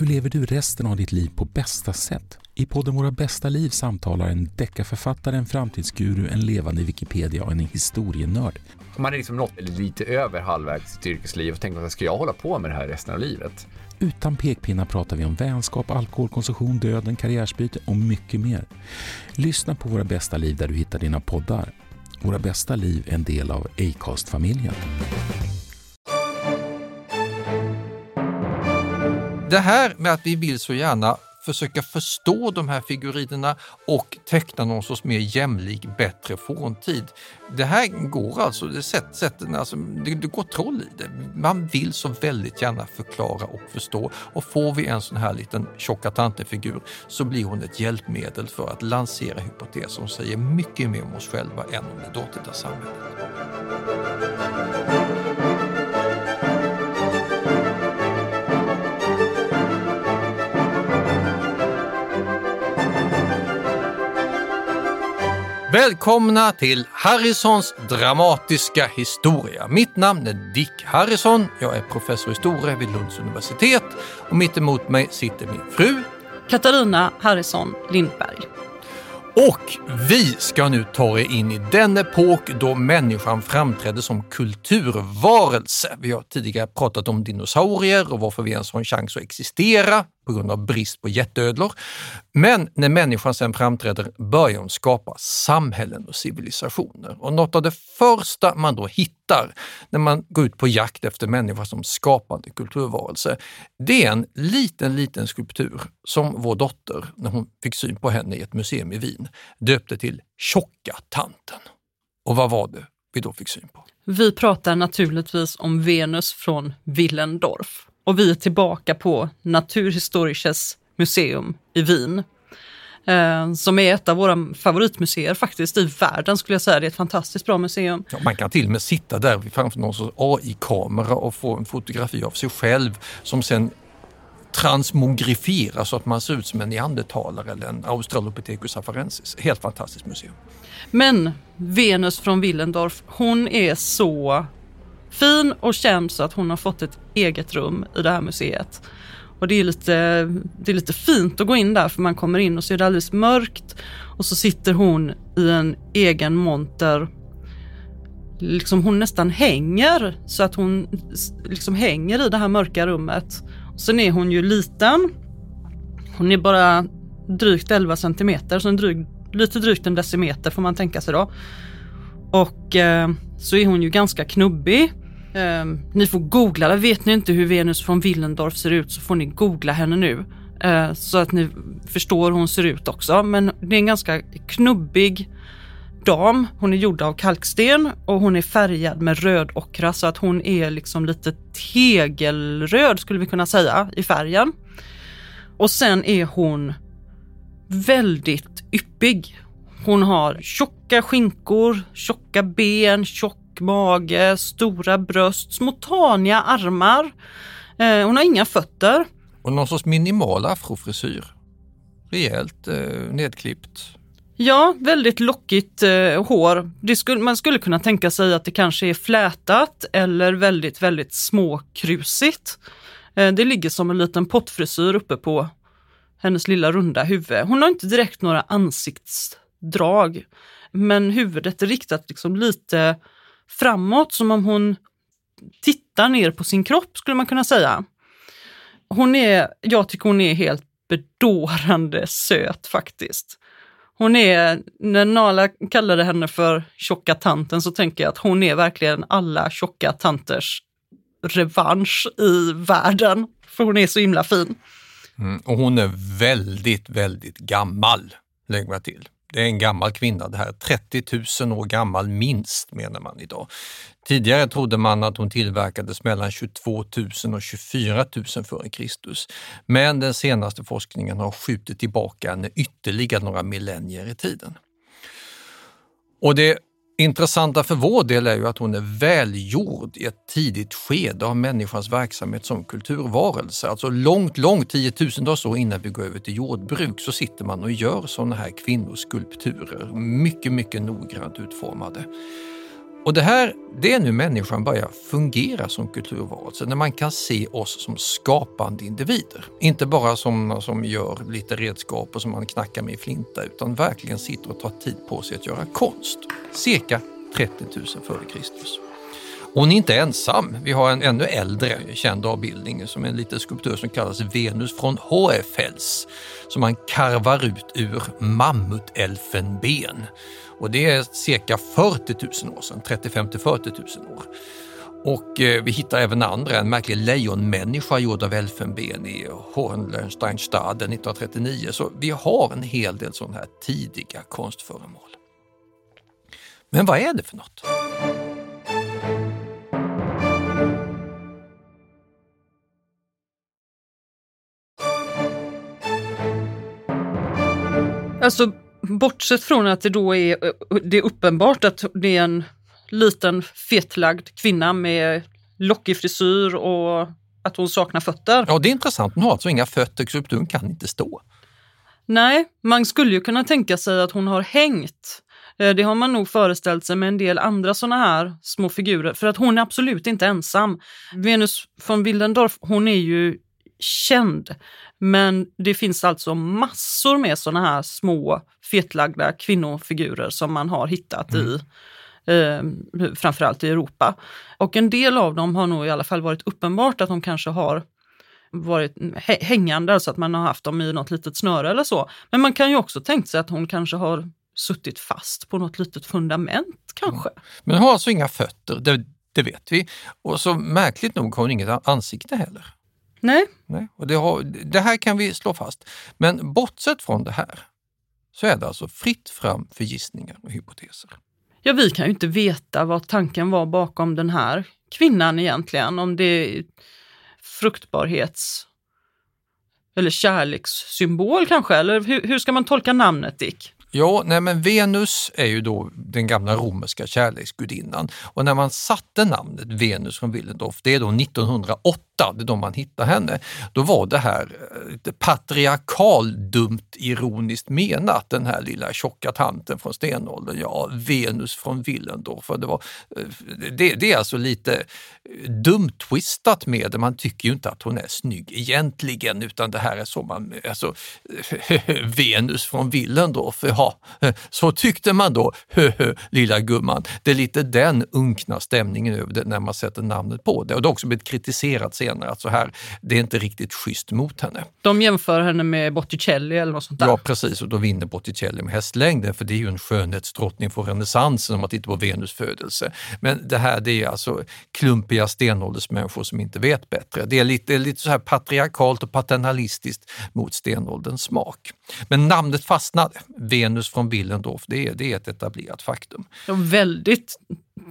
Hur lever du resten av ditt liv på bästa sätt? I podden Våra bästa liv samtalar en deckarförfattare, en framtidsguru, en levande Wikipedia och en historienörd. Man är liksom nått lite över halvvägs i sitt yrkesliv och tänker att ska jag hålla på med det här resten av livet? Utan pekpinnar pratar vi om vänskap, alkoholkonsumtion, döden, karriärsbyte och mycket mer. Lyssna på Våra bästa liv där du hittar dina poddar. Våra bästa liv är en del av Acast-familjen. Det här med att vi vill så gärna försöka förstå de här figurinerna och teckna någon sorts mer jämlik, bättre forntid. Det här går alltså, det, sätt, sätten, alltså, det, det går troll i det. Man vill så väldigt gärna förklara och förstå och får vi en sån här liten tjocka tantefigur så blir hon ett hjälpmedel för att lansera hypoteser som säger mycket mer om oss själva än om det dåtida samhället. Välkomna till Harrisons dramatiska historia. Mitt namn är Dick Harrison. Jag är professor i historia vid Lunds universitet och mitt emot mig sitter min fru Katarina Harrison Lindberg. Och vi ska nu ta er in i den epok då människan framträdde som kulturvarelse. Vi har tidigare pratat om dinosaurier och varför vi ens har en chans att existera på grund av brist på jätteödlor. Men när människan sen framträder börjar hon skapa samhällen och civilisationer. Och något av det första man då hittar när man går ut på jakt efter människan som skapande kulturvarelse, det är en liten, liten skulptur som vår dotter, när hon fick syn på henne i ett museum i Wien, döpte till Tjocka tanten. Och vad var det vi då fick syn på? Vi pratar naturligtvis om Venus från Willendorf och vi är tillbaka på Naturhistorisches museum i Wien. Eh, som är ett av våra favoritmuseer faktiskt i världen skulle jag säga. Det är ett fantastiskt bra museum. Ja, man kan till och med sitta där framför någon sorts AI-kamera och få en fotografi av sig själv som sen transmogrifieras så att man ser ut som en neandertalare eller en Australopithecus afarensis. Helt fantastiskt museum. Men Venus från Willendorf, hon är så fin och känd så att hon har fått ett eget rum i det här museet. Och det är, lite, det är lite fint att gå in där för man kommer in och så är det alldeles mörkt och så sitter hon i en egen monter. Liksom hon nästan hänger så att hon liksom hänger i det här mörka rummet. Sen är hon ju liten. Hon är bara drygt 11 centimeter, så en dryg, lite drygt en decimeter får man tänka sig då. Och eh, så är hon ju ganska knubbig. Um, ni får googla det. Vet ni inte hur Venus från Willendorf ser ut så får ni googla henne nu. Uh, så att ni förstår hur hon ser ut också. Men det är en ganska knubbig dam. Hon är gjord av kalksten och hon är färgad med röd ockra så att hon är liksom lite tegelröd skulle vi kunna säga i färgen. Och sen är hon väldigt yppig. Hon har tjocka skinkor, tjocka ben, tjock mage, stora bröst, små taniga armar. Eh, hon har inga fötter. Och någon sorts minimal afrofrisyr. Rejält eh, nedklippt. Ja, väldigt lockigt eh, hår. Skulle, man skulle kunna tänka sig att det kanske är flätat eller väldigt, väldigt småkrusigt. Eh, det ligger som en liten pottfrisyr uppe på hennes lilla runda huvud. Hon har inte direkt några ansiktsdrag, men huvudet är riktat liksom lite framåt som om hon tittar ner på sin kropp skulle man kunna säga. Hon är, jag tycker hon är helt bedårande söt faktiskt. Hon är, när Nala kallade henne för tjocka tanten så tänker jag att hon är verkligen alla tjocka tanters revansch i världen. För hon är så himla fin. Mm, och hon är väldigt, väldigt gammal, lägger jag till. Det är en gammal kvinna det här, 30 000 år gammal minst menar man idag. Tidigare trodde man att hon tillverkades mellan 22 000 och 24 000 f.Kr. Men den senaste forskningen har skjutit tillbaka henne ytterligare några millennier i tiden. Och det intressanta för vår del är ju att hon är välgjord i ett tidigt skede av människans verksamhet som kulturvarelse. Alltså långt, långt, tiotusentals år innan vi går över till jordbruk så sitter man och gör sådana här kvinnoskulpturer. Mycket, mycket noggrant utformade. Och det här, det är nu människan börjar fungera som kulturvarelse, när man kan se oss som skapande individer. Inte bara som som gör lite redskap och som man knackar med i flinta, utan verkligen sitter och tar tid på sig att göra konst. Cirka 30 000 f.Kr. Hon är inte ensam. Vi har en ännu äldre känd avbildning som är en liten skulptur som kallas Venus från Hoefels som man karvar ut ur mammutelfenben. Och det är cirka 40 000 år sedan, 35 till 40 000 år. Och eh, vi hittar även andra, en märklig lejonmänniska gjord av elfenben i Hohensteinstaden 1939. Så vi har en hel del sådana här tidiga konstföremål. Men vad är det för något? Alltså bortsett från att det då är, det är uppenbart att det är en liten fetlagd kvinna med lockig frisyr och att hon saknar fötter. Ja, det är intressant. Hon har alltså inga fötter, skulpturen kan inte stå. Nej, man skulle ju kunna tänka sig att hon har hängt. Eh, det har man nog föreställt sig med en del andra sådana här små figurer, för att hon är absolut inte ensam. Venus von Willendorf, hon är ju känd, men det finns alltså massor med sådana här små fetlagda kvinnofigurer som man har hittat mm. i eh, framförallt i Europa. Och en del av dem har nog i alla fall varit uppenbart att de kanske har varit hängande, alltså att man har haft dem i något litet snöre eller så. Men man kan ju också tänka sig att hon kanske har suttit fast på något litet fundament kanske. Mm. Men hon har alltså inga fötter, det, det vet vi. Och så märkligt nog har hon inget ansikte heller. Nej. Nej. Och det, har, det här kan vi slå fast. Men bortsett från det här så är det alltså fritt fram för gissningar och hypoteser. Ja, vi kan ju inte veta vad tanken var bakom den här kvinnan egentligen. Om det är fruktbarhets eller kärlekssymbol kanske, eller hur, hur ska man tolka namnet Dick? Ja, nej men Venus är ju då den gamla romerska kärleksgudinnan och när man satte namnet Venus från Willendorf, det är då 1908, det är då man hittar henne, då var det här eh, lite patriarkaldumt ironiskt menat, den här lilla tjocka tanten från stenåldern, ja, Venus från Willendorf. Det, var, eh, det, det är alltså lite eh, dumt-twistat med det. Man tycker ju inte att hon är snygg egentligen utan det här är så man, alltså Venus från Willendorf, ja, så tyckte man då, lilla gumman. Det är lite den unkna stämningen över det när man sätter namnet på det och det har också blivit kritiserat senare att så här, det är inte riktigt schysst mot henne. De jämför henne med Botticelli eller något sånt där? Ja precis och då vinner Botticelli med hästlängden för det är ju en skönhetsdrottning från renässansen om man tittar på Venus födelse. Men det här det är alltså klumpiga stenåldersmänniskor som inte vet bättre. Det är lite, lite så här patriarkalt och paternalistiskt mot stenålderns smak. Men namnet fastnade. Venus från Willendorf, det är, det är ett etablerat faktum. Ja, väldigt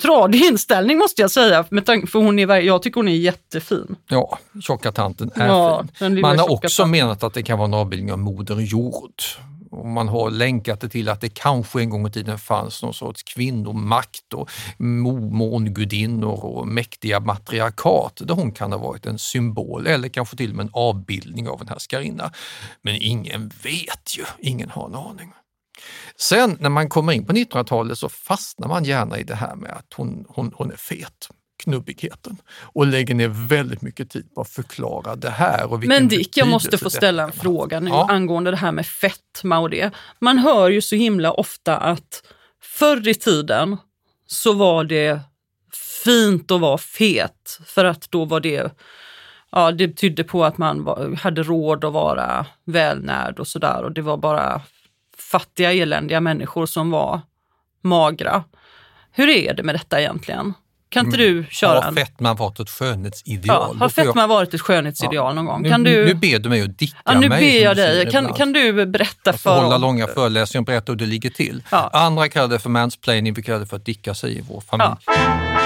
tradig inställning måste jag säga, för hon är, jag tycker hon är jättefin. Ja, tjocka tanten är ja, fin. Man har också tanten. menat att det kan vara en avbildning av Moder Jord. Och man har länkat det till att det kanske en gång i tiden fanns någon sorts kvinnomakt och mångudinnor och mäktiga matriarkat där hon kan ha varit en symbol eller kanske till och med en avbildning av en härskarinna. Men ingen vet ju, ingen har en aning. Sen när man kommer in på 1900-talet så fastnar man gärna i det här med att hon, hon, hon är fet knubbigheten och lägger ner väldigt mycket tid på att förklara det här. Och Men Dick, jag måste få ställa en fråga nu ja. angående det här med fetma och det. Man hör ju så himla ofta att förr i tiden så var det fint att vara fet för att då var det Ja, det betydde på att man var, hade råd att vara välnärd och sådär och det var bara fattiga eländiga människor som var magra. Hur är det med detta egentligen? Kan inte du köra? Har fetma varit ett skönhetsideal? Ja, har fetma jag... varit ett skönhetsideal ja. någon gång? Kan nu, du... nu ber du mig att dicka ja, nu mig. ber jag dig. Kan, kan du berätta för... Hålla långa föreläsningar och berätta hur det ligger till. Ja. Andra kallar det för mansplaining, vi kallar det för att dicka sig i vår familj. Ja.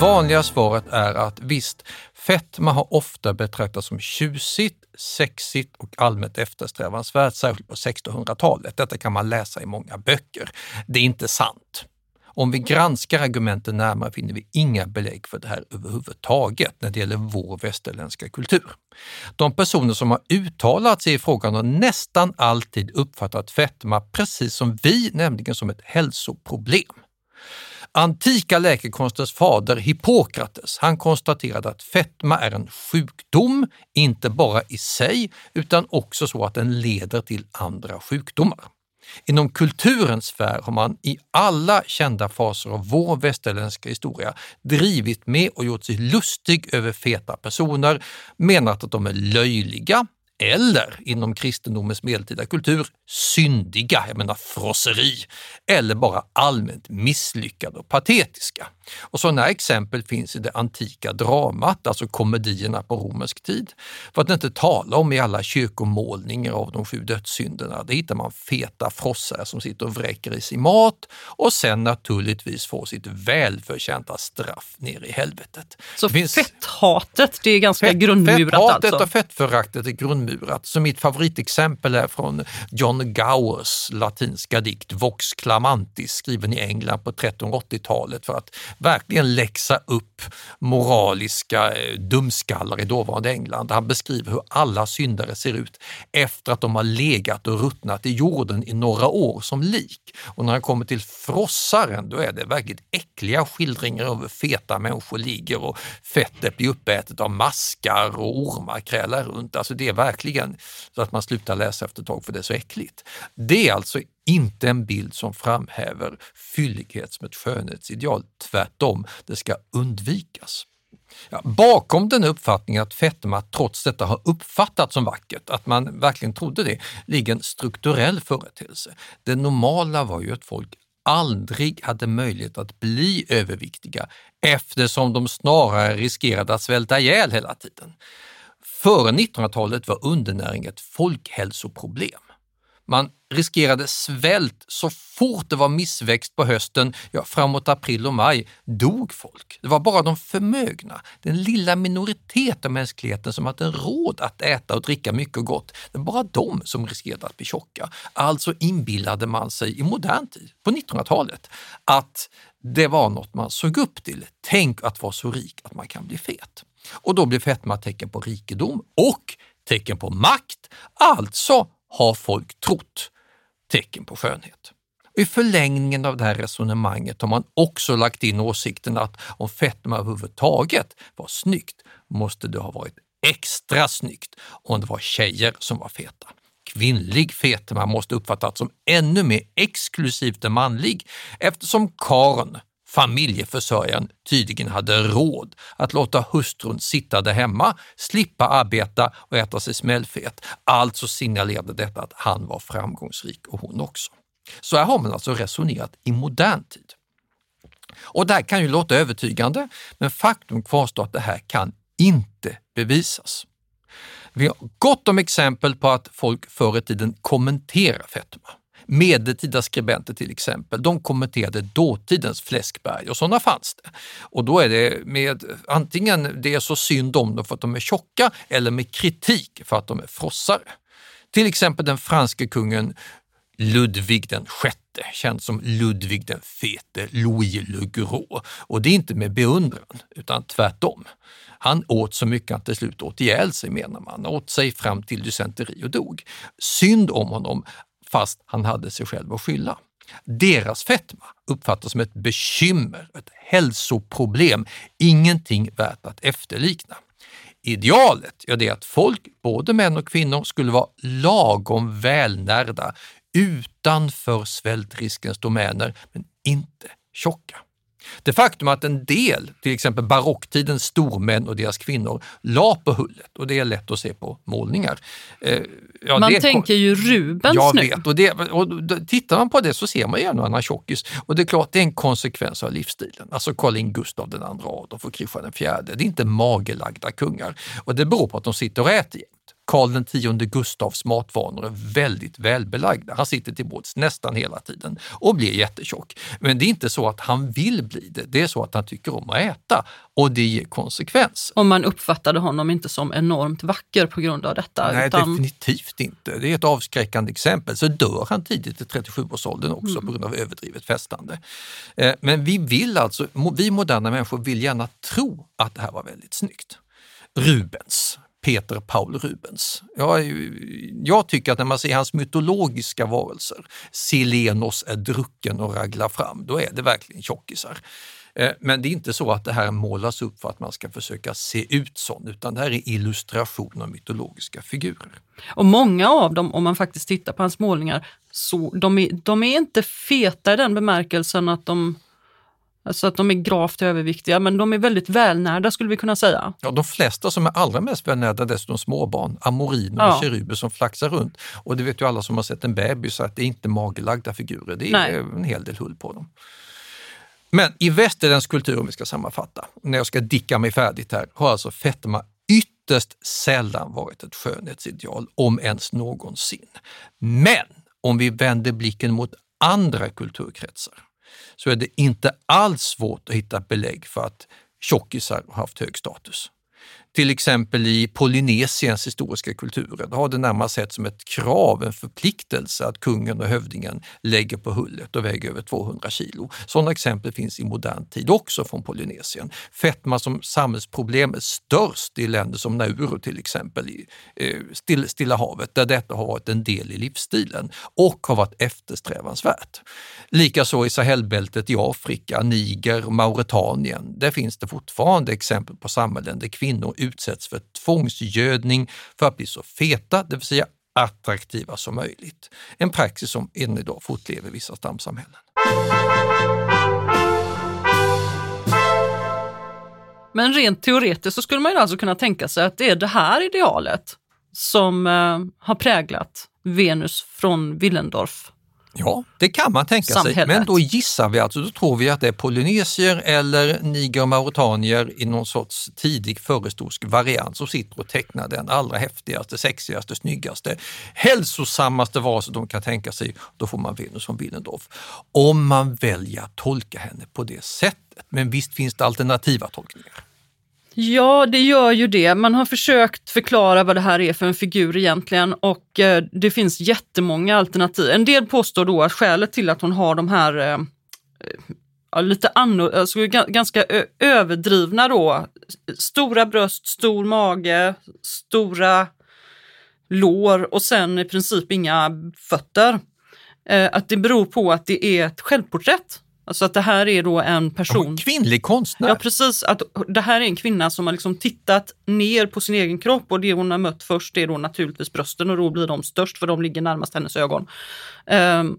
Vanliga svaret är att visst, fetma har ofta betraktats som tjusigt, sexigt och allmänt eftersträvansvärt, särskilt på 1600-talet. Detta kan man läsa i många böcker. Det är inte sant. Om vi granskar argumenten närmare finner vi inga belägg för det här överhuvudtaget när det gäller vår västerländska kultur. De personer som har uttalat sig i frågan har nästan alltid uppfattat fetma precis som vi, nämligen som ett hälsoproblem. Antika läkekonstens fader Hippokrates, han konstaterade att fetma är en sjukdom, inte bara i sig, utan också så att den leder till andra sjukdomar. Inom kulturens sfär har man i alla kända faser av vår västerländska historia drivit med och gjort sig lustig över feta personer, menat att de är löjliga, eller inom kristendomens medeltida kultur syndiga, jag menar frosseri, eller bara allmänt misslyckade och patetiska. Och sådana exempel finns i det antika dramat, alltså komedierna på romersk tid. För att inte tala om i alla kyrkomålningar av de sju dödssynderna. Där hittar man feta frossare som sitter och vräker i sig mat och sen naturligtvis får sitt välförtjänta straff ner i helvetet. Så finns... fetthatet, det är ganska fett, grundmurat fetthatet alltså? och fettföraktet är grundmurat. Så mitt favoritexempel är från John Gowers latinska dikt Vox Clamantis skriven i England på 1380-talet för att verkligen läxa upp moraliska eh, dumskallar i dåvarande England. Han beskriver hur alla syndare ser ut efter att de har legat och ruttnat i jorden i några år som lik. Och när han kommer till frossaren, då är det verkligt äckliga skildringar av hur feta människor ligger och fettet blir uppätet av maskar och ormar krälar runt. Alltså det är verkligen verkligen så att man slutar läsa efter ett tag för det är så äckligt. Det är alltså inte en bild som framhäver fyllighet som ett skönhetsideal. Tvärtom, det ska undvikas. Ja, bakom den uppfattningen att fetma trots detta har uppfattats som vackert, att man verkligen trodde det, ligger en strukturell företeelse. Det normala var ju att folk aldrig hade möjlighet att bli överviktiga eftersom de snarare riskerade att svälta ihjäl hela tiden. Före 1900-talet var undernäring ett folkhälsoproblem. Man riskerade svält så fort det var missväxt på hösten, ja framåt april och maj, dog folk. Det var bara de förmögna, den lilla minoritet av mänskligheten som hade råd att äta och dricka mycket och gott. Det var bara de som riskerade att bli tjocka. Alltså inbillade man sig i modern tid, på 1900-talet, att det var något man såg upp till. Tänk att vara så rik att man kan bli fet. Och då blir fetma tecken på rikedom och tecken på makt, alltså har folk trott tecken på skönhet. I förlängningen av det här resonemanget har man också lagt in åsikten att om fetma överhuvudtaget var snyggt måste det ha varit extra snyggt om det var tjejer som var feta. Kvinnlig fetma måste uppfattas som ännu mer exklusivt än manlig eftersom karn familjeförsörjaren tydligen hade råd att låta hustrun sitta där hemma, slippa arbeta och äta sig smällfet. Alltså signalerade detta att han var framgångsrik och hon också. Så här har man alltså resonerat i modern tid. Och det här kan ju låta övertygande, men faktum kvarstår att det här kan inte bevisas. Vi har gott om exempel på att folk förr i tiden kommenterar fetma. Medeltida skribenter till exempel, de kommenterade dåtidens fläskberg och sådana fanns det. Och då är det med antingen det är så synd om dem för att de är tjocka eller med kritik för att de är frossare. Till exempel den franske kungen Ludvig den sjätte, känd som Ludvig den fete, Louis le Gros. Och det är inte med beundran, utan tvärtom. Han åt så mycket att han till slut åt ihjäl sig menar man, åt sig fram till dysenteri och dog. Synd om honom fast han hade sig själv att skylla. Deras fetma uppfattas som ett bekymmer, ett hälsoproblem, ingenting värt att efterlikna. Idealet ja, det är att folk, både män och kvinnor, skulle vara lagom välnärda utanför svältriskens domäner, men inte tjocka. Det faktum att en del, till exempel barocktidens stormän och deras kvinnor, la på hullet och det är lätt att se på målningar. Eh, ja, man tänker ju Rubens jag nu. Vet, och, det, och tittar man på det så ser man ju en annan tjockis och det är klart det är en konsekvens av livsstilen. Alltså Karl Gustav II Adolf och Kristian IV. Det är inte magelagda kungar och det beror på att de sitter och äter Karl X Gustavs matvanor är väldigt välbelagda. Han sitter till bords nästan hela tiden och blir jättetjock. Men det är inte så att han vill bli det, det är så att han tycker om att äta och det ger konsekvens. Och man uppfattade honom inte som enormt vacker på grund av detta? Nej, utan... definitivt inte. Det är ett avskräckande exempel. Så dör han tidigt i 37-årsåldern också mm. på grund av överdrivet festande. Eh, men vi vill alltså, vi moderna människor vill gärna tro att det här var väldigt snyggt. Rubens, Peter Paul Rubens. Jag, jag tycker att när man ser hans mytologiska varelser, Silenos är drucken och raglar fram, då är det verkligen tjockisar. Eh, men det är inte så att det här målas upp för att man ska försöka se ut sån, utan det här är illustration av mytologiska figurer. Och många av dem, om man faktiskt tittar på hans målningar, så de är, de är inte feta i den bemärkelsen att de Alltså att de är gravt överviktiga, men de är väldigt välnärda skulle vi kunna säga. Ja, de flesta som är allra mest välnärda är dessutom småbarn, amoriner ja. och keruber som flaxar runt. Och det vet ju alla som har sett en bebis att det är inte magelagda figurer, det är Nej. en hel del hull på dem. Men i västerländsk kultur, om vi ska sammanfatta, när jag ska dicka mig färdigt här, har alltså fetma ytterst sällan varit ett skönhetsideal, om ens någonsin. Men om vi vänder blicken mot andra kulturkretsar så är det inte alls svårt att hitta belägg för att tjockisar har haft hög status. Till exempel i Polynesiens historiska kulturer har det närmast sett som ett krav, en förpliktelse att kungen och hövdingen lägger på hullet och väger över 200 kilo. Sådana exempel finns i modern tid också från Polynesien. Fetma som samhällsproblem är störst i länder som Nauru till exempel, i eh, Stilla havet, där detta har varit en del i livsstilen och har varit eftersträvansvärt. Likaså i Sahelbältet i Afrika, Niger och Mauretanien, där finns det fortfarande exempel på samhällen där kvinnor utsätts för tvångsgödning för att bli så feta, det vill säga attraktiva som möjligt. En praxis som än idag fortlever i vissa stamsamhällen. Men rent teoretiskt så skulle man ju alltså kunna tänka sig att det är det här idealet som eh, har präglat Venus från Willendorf Ja, det kan man tänka Samhället. sig. Men då gissar vi alltså, då tror vi att det är polynesier eller niger och mauretanier i någon sorts tidig förhistorisk variant som sitter och tecknar den allra häftigaste, sexigaste, snyggaste, hälsosammaste varelse de kan tänka sig. Då får man Venus från Willendorf. Om man väljer att tolka henne på det sättet. Men visst finns det alternativa tolkningar. Ja, det gör ju det. Man har försökt förklara vad det här är för en figur egentligen och eh, det finns jättemånga alternativ. En del påstår då att skälet till att hon har de här eh, eh ja, lite anno, alltså, ganska överdrivna då, stora bröst, stor mage, stora lår och sen i princip inga fötter. Eh, att det beror på att det är ett självporträtt Alltså att det här är då en person... En kvinnlig konstnär? Ja precis, att det här är en kvinna som har liksom tittat ner på sin egen kropp och det hon har mött först är då naturligtvis brösten och då blir de störst för de ligger närmast hennes ögon. Um,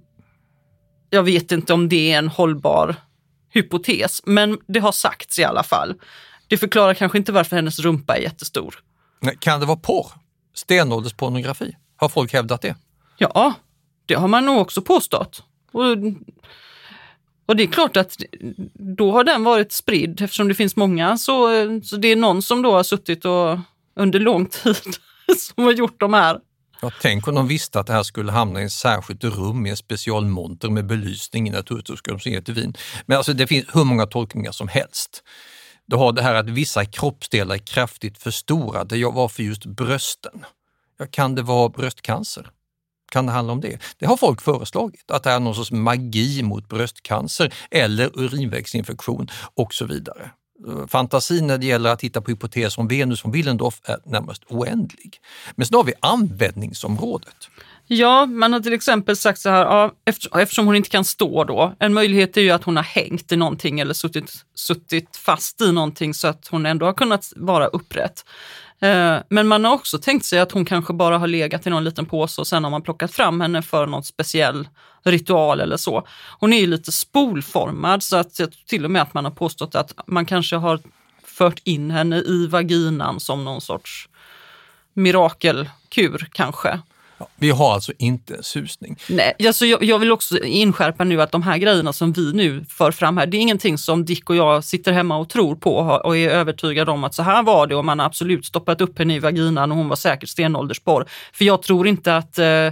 jag vet inte om det är en hållbar hypotes, men det har sagts i alla fall. Det förklarar kanske inte varför hennes rumpa är jättestor. Kan det vara porr? Stenålderspornografi? Har folk hävdat det? Ja, det har man nog också påstått. Och och det är klart att då har den varit spridd eftersom det finns många så, så det är någon som då har suttit och under lång tid som har gjort de här. Ja, tänk om de visste att det här skulle hamna i ett särskilt rum i en specialmonter med belysning i Naturhistoriska museet i Wien. Men alltså det finns hur många tolkningar som helst. Du har det här att vissa kroppsdelar är kraftigt förstorade. Varför just brösten? Ja, kan det vara bröstcancer? Kan det handla om det? Det har folk föreslagit, att det är någon sorts magi mot bröstcancer eller urinvägsinfektion och så vidare. Eh, fantasin när det gäller att titta på hypoteser om Venus från Willendorf är närmast oändlig. Men sen har vi användningsområdet. Ja, man har till exempel sagt så här, ja, eftersom hon inte kan stå då, en möjlighet är ju att hon har hängt i någonting eller suttit, suttit fast i någonting så att hon ändå har kunnat vara upprätt. Eh, men man har också tänkt sig att hon kanske bara har legat i någon liten påse och sen har man plockat fram henne för någon speciell ritual eller så. Hon är ju lite spolformad så att till och med att man har påstått att man kanske har fört in henne i vaginan som någon sorts mirakelkur kanske. Ja, vi har alltså inte en susning. Nej, alltså jag, jag, vill också inskärpa nu att de här grejerna som vi nu för fram här, det är ingenting som Dick och jag sitter hemma och tror på och är övertygade om att så här var det och man har absolut stoppat upp henne i vaginan och hon var säkert stenåldersporr. För jag tror inte att eh,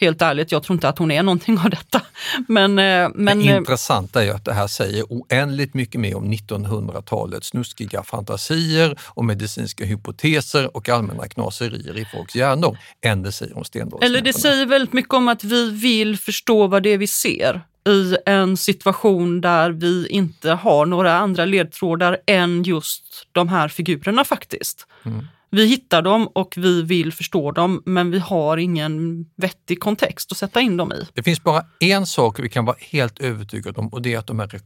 helt ärligt, jag tror inte att hon är någonting av detta. Men, eh, men, det intressanta är ju att det här säger oändligt mycket mer om 1900-talets snuskiga fantasier och medicinska hypoteser och allmänna knaserier i folks hjärnor än det säger om Eller det säger väldigt mycket om att vi vill förstå vad det är vi ser i en situation där vi inte har några andra ledtrådar än just de här figurerna faktiskt. Mm. Vi hittar dem och vi vill förstå dem, men vi har ingen vettig kontext att sätta in dem i. Det finns bara en sak vi kan vara helt övertygade om och det är att de här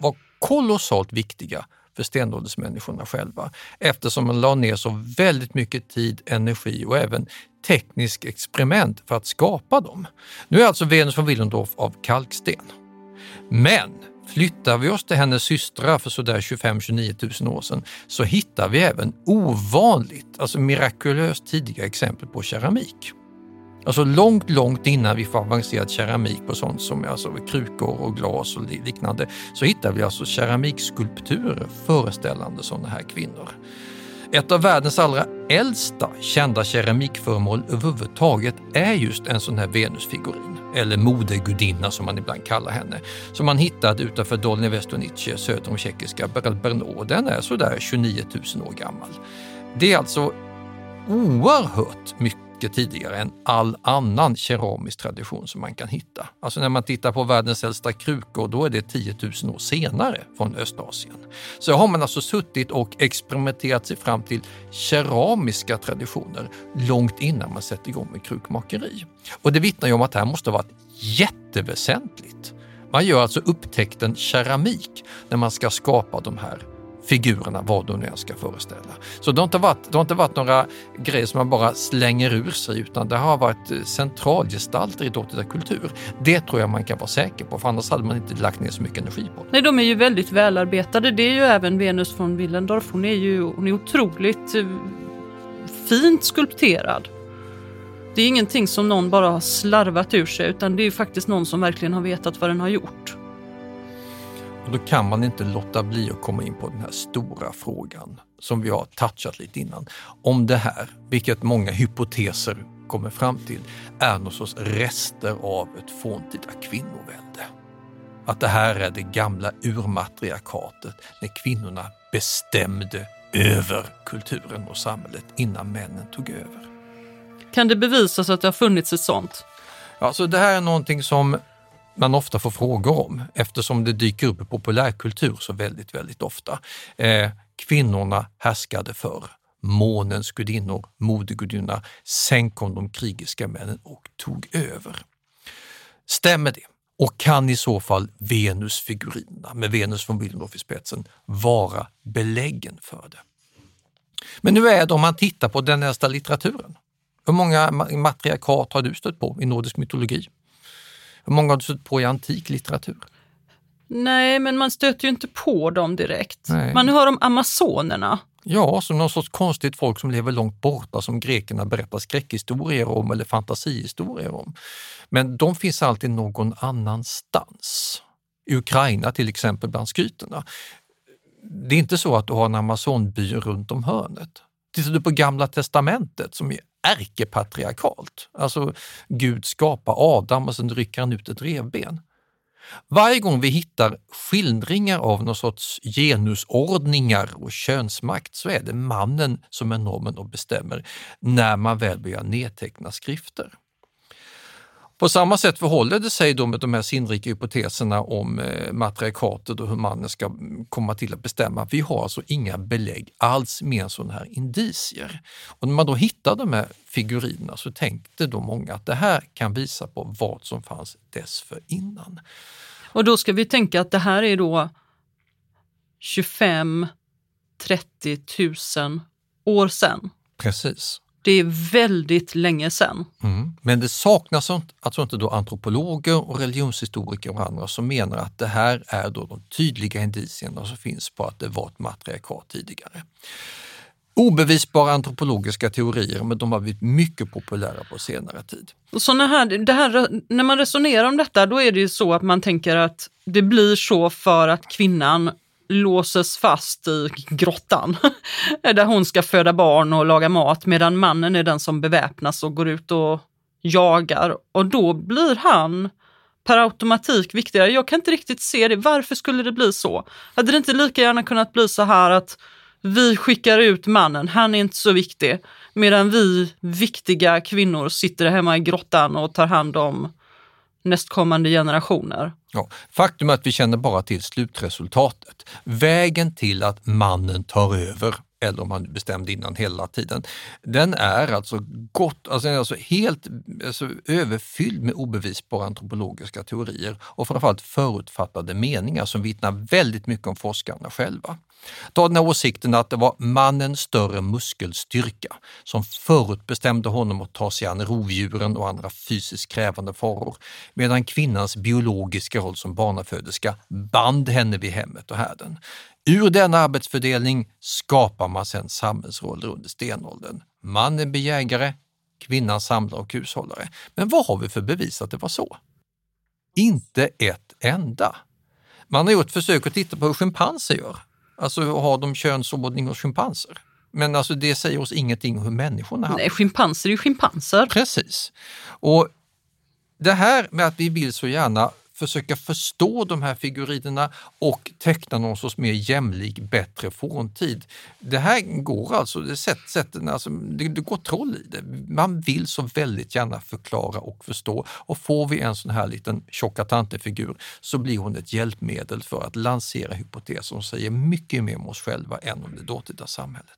var kolossalt viktiga för stenåldersmänniskorna själva eftersom man la ner så väldigt mycket tid, energi och även teknisk experiment för att skapa dem. Nu är alltså Venus från Willendorf av kalksten. Men flyttar vi oss till hennes systrar för sådär 25-29 000 år sedan så hittar vi även ovanligt, alltså mirakulöst tidiga exempel på keramik. Alltså långt, långt innan vi får avancerad keramik på sånt som alltså krukor och glas och liknande så hittar vi alltså keramikskulpturer föreställande sådana här kvinnor. Ett av världens allra äldsta kända keramikföremål överhuvudtaget är just en sån här Venusfigurin, eller modegudinna som man ibland kallar henne, som man hittat utanför Dolny Vestonice söder om tjeckiska Brno. Den är sådär 29 000 år gammal. Det är alltså oerhört mycket mycket tidigare än all annan keramisk tradition som man kan hitta. Alltså när man tittar på världens äldsta krukor, då är det 10 000 år senare från Östasien. Så har man alltså suttit och experimenterat sig fram till keramiska traditioner långt innan man sätter igång med krukmakeri. Och det vittnar ju om att det här måste ha varit jätteväsentligt. Man gör alltså upptäckten keramik när man ska skapa de här figurerna, vad de nu än ska föreställa. Så det har, inte varit, det har inte varit några grejer som man bara slänger ur sig utan det har varit eh, centralgestalter i dåtida kultur. Det tror jag man kan vara säker på för annars hade man inte lagt ner så mycket energi på det. Nej, de är ju väldigt välarbetade. Det är ju även Venus von Willendorf. Hon är ju hon är otroligt eh, fint skulpterad. Det är ingenting som någon bara har slarvat ur sig utan det är ju faktiskt någon som verkligen har vetat vad den har gjort. Och då kan man inte låta bli att komma in på den här stora frågan som vi har touchat lite innan. Om det här, vilket många hypoteser kommer fram till, är någon sorts rester av ett forntida kvinnovälde. Att det här är det gamla urmatriarkatet när kvinnorna bestämde över kulturen och samhället innan männen tog över. Kan det bevisas att det har funnits ett sånt? Ja, så det här är någonting som man ofta får frågor om eftersom det dyker upp i populärkultur så väldigt, väldigt ofta. Eh, kvinnorna härskade förr. Månens gudinnor, modegudinnorna, sen kom de krigiska männen och tog över. Stämmer det? Och kan i så fall Venusfigurerna med Venus från Willendorf i spetsen vara beläggen för det? Men nu är det om man tittar på den äldsta litteraturen. Hur många matriarkat har du stött på i nordisk mytologi? Hur många har du stött på i antik litteratur? Nej, men man stöter ju inte på dem direkt. Nej. Man hör om amazonerna. Ja, som någon sorts konstigt folk som lever långt borta som grekerna berättar skräckhistorier om eller fantasihistorier om. Men de finns alltid någon annanstans. I Ukraina till exempel bland skyterna. Det är inte så att du har en amazonby runt om hörnet. Tittar du på Gamla testamentet som är ärkepatriarkalt, alltså Gud skapar Adam och sen rycker han ut ett revben. Varje gång vi hittar skildringar av någon sorts genusordningar och könsmakt så är det mannen som är normen och bestämmer när man väl börjar nedteckna skrifter. På samma sätt förhåller det sig då med de här sinnrika hypoteserna om eh, matriarkatet och hur mannen ska komma till att bestämma. Vi har alltså inga belägg alls med sådana här indicier. Och när man då hittar de här figurinerna så tänkte då många att det här kan visa på vad som fanns dessförinnan. Och då ska vi tänka att det här är då 25 30 000 år sedan. Precis. Det är väldigt länge sedan. Mm. Men det saknas alltså inte då antropologer och religionshistoriker och andra som menar att det här är då de tydliga indicierna som finns på att det var ett matriarkat tidigare. Obevisbara antropologiska teorier, men de har blivit mycket populära på senare tid. Såna här, det här, när man resonerar om detta, då är det ju så att man tänker att det blir så för att kvinnan låses fast i grottan där hon ska föda barn och laga mat medan mannen är den som beväpnas och går ut och jagar. Och då blir han per automatik viktigare. Jag kan inte riktigt se det. Varför skulle det bli så? Hade det inte lika gärna kunnat bli så här att vi skickar ut mannen, han är inte så viktig, medan vi viktiga kvinnor sitter hemma i grottan och tar hand om nästkommande generationer. Ja, faktum är att vi känner bara till slutresultatet. Vägen till att mannen tar över eller om han bestämde innan hela tiden. Den är alltså, gott, alltså, är alltså helt alltså, överfylld med obevisbara antropologiska teorier och framförallt förutfattade meningar som vittnar väldigt mycket om forskarna själva. Ta den här åsikten att det var mannens större muskelstyrka som förutbestämde honom att ta sig an rovdjuren och andra fysiskt krävande faror, medan kvinnans biologiska roll som barnaföderska band henne vid hemmet och härden. Ur denna arbetsfördelning skapar man sedan samhällsroller under stenåldern. Mannen blir jägare, kvinnan samlare och hushållare. Men vad har vi för bevis att det var så? Inte ett enda. Man har gjort försök att titta på hur schimpanser gör. Alltså har de könsordning hos schimpanser? Men alltså det säger oss ingenting om hur människorna har. Nej, schimpanser är ju schimpanser. Precis. Och det här med att vi vill så gärna försöka förstå de här figurinerna och teckna någon sorts mer jämlik, bättre forntid. Det här går alltså, det, sätt, sätten, alltså, det, det går troll i det. Man vill så väldigt gärna förklara och förstå och får vi en sån här liten tjocka tantefigur så blir hon ett hjälpmedel för att lansera hypoteser som säger mycket mer om oss själva än om det dåtida samhället.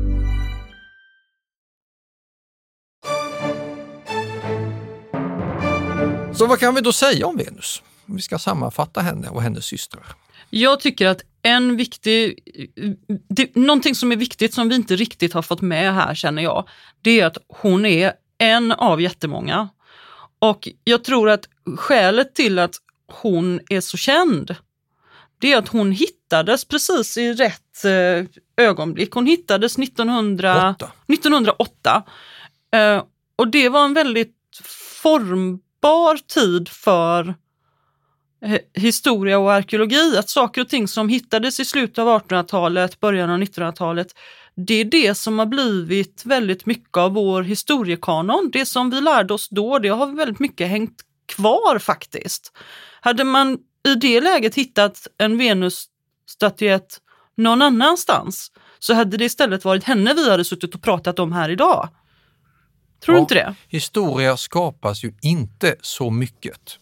Så vad kan vi då säga om Venus? Om vi ska sammanfatta henne och hennes systrar. Jag tycker att en viktig, det, någonting som är viktigt som vi inte riktigt har fått med här känner jag, det är att hon är en av jättemånga. Och jag tror att skälet till att hon är så känd, det är att hon hittades precis i rätt eh, ögonblick. Hon hittades 1900, 1908. Eh, och det var en väldigt spar tid för eh, historia och arkeologi. Att saker och ting som hittades i slutet av 1800-talet, början av 1900-talet, det är det som har blivit väldigt mycket av vår historiekanon. Det som vi lärde oss då, det har väldigt mycket hängt kvar faktiskt. Hade man i det läget hittat en Venusstatyett någon annanstans så hade det istället varit henne vi hade suttit och pratat om här idag. Tror du Ja, inte det? Historia skapas ju inte så mycket,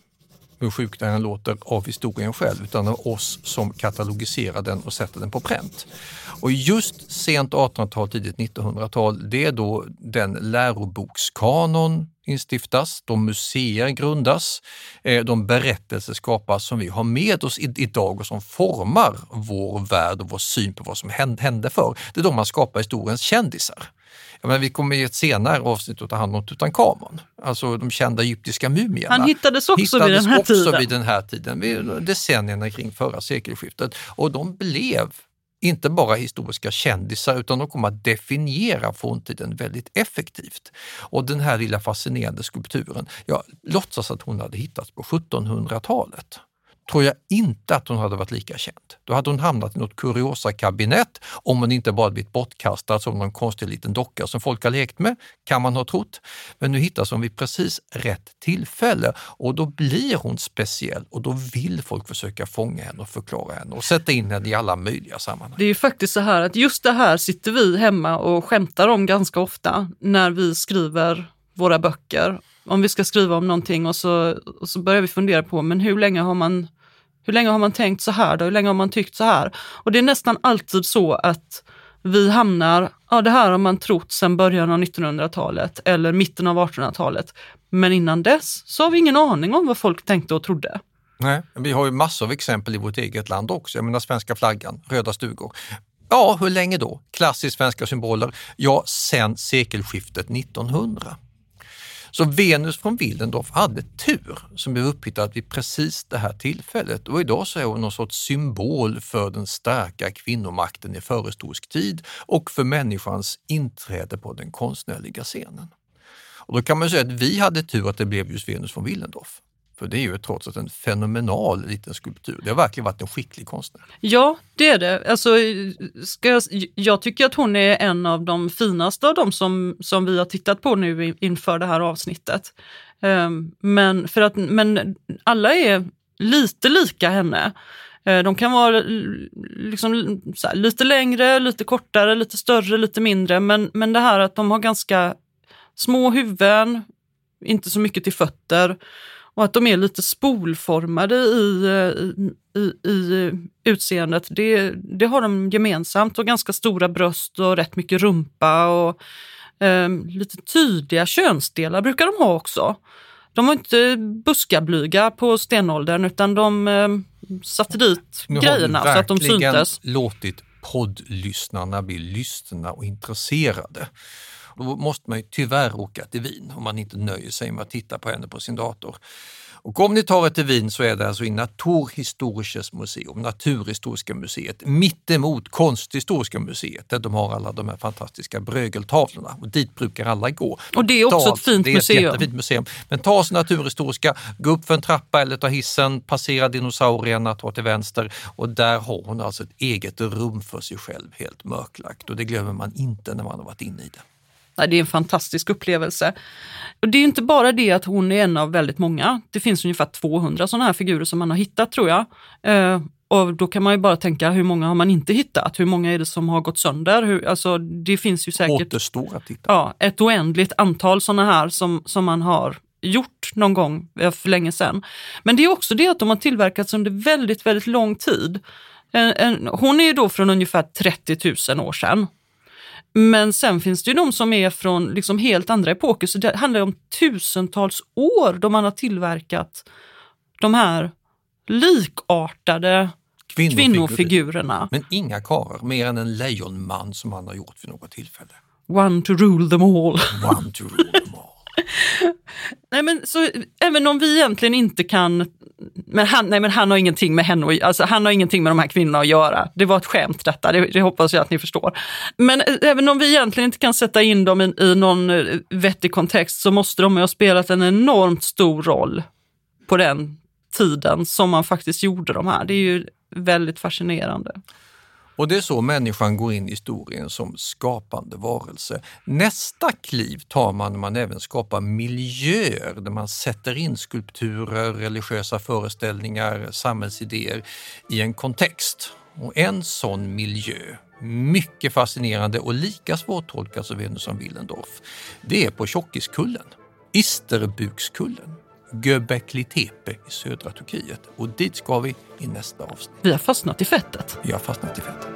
hur sjukt det än låter, av historien själv, utan av oss som katalogiserar den och sätter den på pränt. Och just sent 1800-tal, tidigt 1900-tal, det är då den lärobokskanon instiftas, de museer grundas, eh, de berättelser skapas som vi har med oss idag och som formar vår värld och vår syn på vad som hände- hände förr. Det är då man skapar historiens kändisar. Jag menar, vi kommer i ett senare avsnitt att ta hand om Tutankhamon, alltså de kända egyptiska mumierna. Han hittades också vid hittades den här också tiden. vid den här tiden, vid decennierna kring förra sekelskiftet. Och de blev inte bara historiska kändisar utan de kom att definiera forntiden väldigt effektivt. Och den här lilla fascinerande skulpturen, jag låtsas att hon hade hittats på 1700-talet tror jag inte att hon hade varit lika känd. Då hade hon hamnat i något kuriosa-kabinett om hon inte bara blivit bortkastad som någon konstig liten docka som folk har lekt med, kan man ha trott. Men nu hittas hon vid precis rätt tillfälle och då blir hon speciell och då vill folk försöka fånga henne och förklara henne och sätta in henne i alla möjliga sammanhang. Det är ju faktiskt så här att just det här sitter vi hemma och skämtar om ganska ofta när vi skriver våra böcker. Om vi ska skriva om någonting och så, och så börjar vi fundera på men hur länge har man hur länge har man tänkt så här då? Hur länge har man tyckt så här? Och det är nästan alltid så att vi hamnar, ja det här har man trott sedan början av 1900-talet eller mitten av 1800-talet. Men innan dess så har vi ingen aning om vad folk tänkte och trodde. Nej, vi har ju massor av exempel i vårt eget land också. Jag menar svenska flaggan, röda stugor. Ja, hur länge då? Klassiskt svenska symboler? Ja, sen sekelskiftet 1900. Så Venus från Willendorf hade tur som blev upphittad vid precis det här tillfället och idag så är hon någon sorts symbol för den starka kvinnomakten i förhistorisk tid och för människans inträde på den konstnärliga scenen. Och då kan man säga att vi hade tur att det blev just Venus från Willendorf. För det är ju trots allt en fenomenal liten skulptur. Det har verkligen varit en skicklig konstnär. Ja, det är det. Alltså, ska jag, jag tycker att hon är en av de finaste av de som, som vi har tittat på nu inför det här avsnittet. Ehm, men, för att, men alla är lite lika henne. Ehm, de kan vara liksom, här, lite längre, lite kortare, lite större, lite mindre. Men, men det här att de har ganska små huvuden, inte så mycket till fötter och att de är lite spolformade i, i, i, i utseendet, det, det har de gemensamt. Och ganska stora bröst och rätt mycket rumpa och eh, lite tydliga könsdelar brukar de ha också. De var inte buskablyga på stenåldern utan de eh, satte dit nu grejerna så att de syntes. låtit poddlyssnarna bli lyssna och intresserade. Då måste man ju tyvärr åka till Wien om man inte nöjer sig med att titta på henne på sin dator. Och om ni tar er till Wien så är det alltså i Naturhistorisches Museum, Naturhistoriska museet, mittemot Konsthistoriska museet där de har alla de här fantastiska brögeltavlorna och dit brukar alla gå. Och det är också ta, ett fint det är museum. Ett jättefint museum. Men ta oss Naturhistoriska, gå upp för en trappa eller ta hissen, passera dinosaurierna, ta till vänster och där har hon alltså ett eget rum för sig själv helt mörklagt och det glömmer man inte när man har varit inne i det. Det är en fantastisk upplevelse. Och det är inte bara det att hon är en av väldigt många. Det finns ungefär 200 sådana här figurer som man har hittat tror jag. Eh, och då kan man ju bara tänka hur många har man inte hittat? Hur många är det som har gått sönder? Hur, alltså, det finns ju säkert Återstår att hitta. Ja, ett oändligt antal sådana här som, som man har gjort någon gång för länge sedan. Men det är också det att de har tillverkats under väldigt, väldigt lång tid. En, en, hon är ju då från ungefär 30 000 år sedan. Men sen finns det ju de som är från liksom helt andra epoker, så det handlar om tusentals år då man har tillverkat de här likartade kvinnofigurer. kvinnofigurerna. Men inga karlar, mer än en lejonman som han har gjort vid något tillfälle. One to rule them all. One to rule them. nej men så även om vi egentligen inte kan men han, nej, men han har ingenting med henne alltså, han har ingenting med de här kvinnorna att göra. Det var ett skämt detta, det, det hoppas jag att ni förstår. Men eh, även om vi egentligen inte kan sätta in dem i, i någon eh, vettig kontext så måste de ha spelat en enormt stor roll på den tiden som man faktiskt gjorde de här. Det är ju väldigt fascinerande. Och det är så människan går in i historien som skapande varelse. Nästa kliv tar man när man även skapar miljöer där man sätter in skulpturer, religiösa föreställningar, samhällsidéer i en kontext. Och en sån miljö, mycket fascinerande och lika svårtolkad som Venus som Willendorf, det är på Tjockiskullen, Isterbukskullen. Göbekli Tepe i södra Turkiet och dit ska vi i nästa avsnitt. Vi har fastnat i fettet. Vi har fastnat i fettet.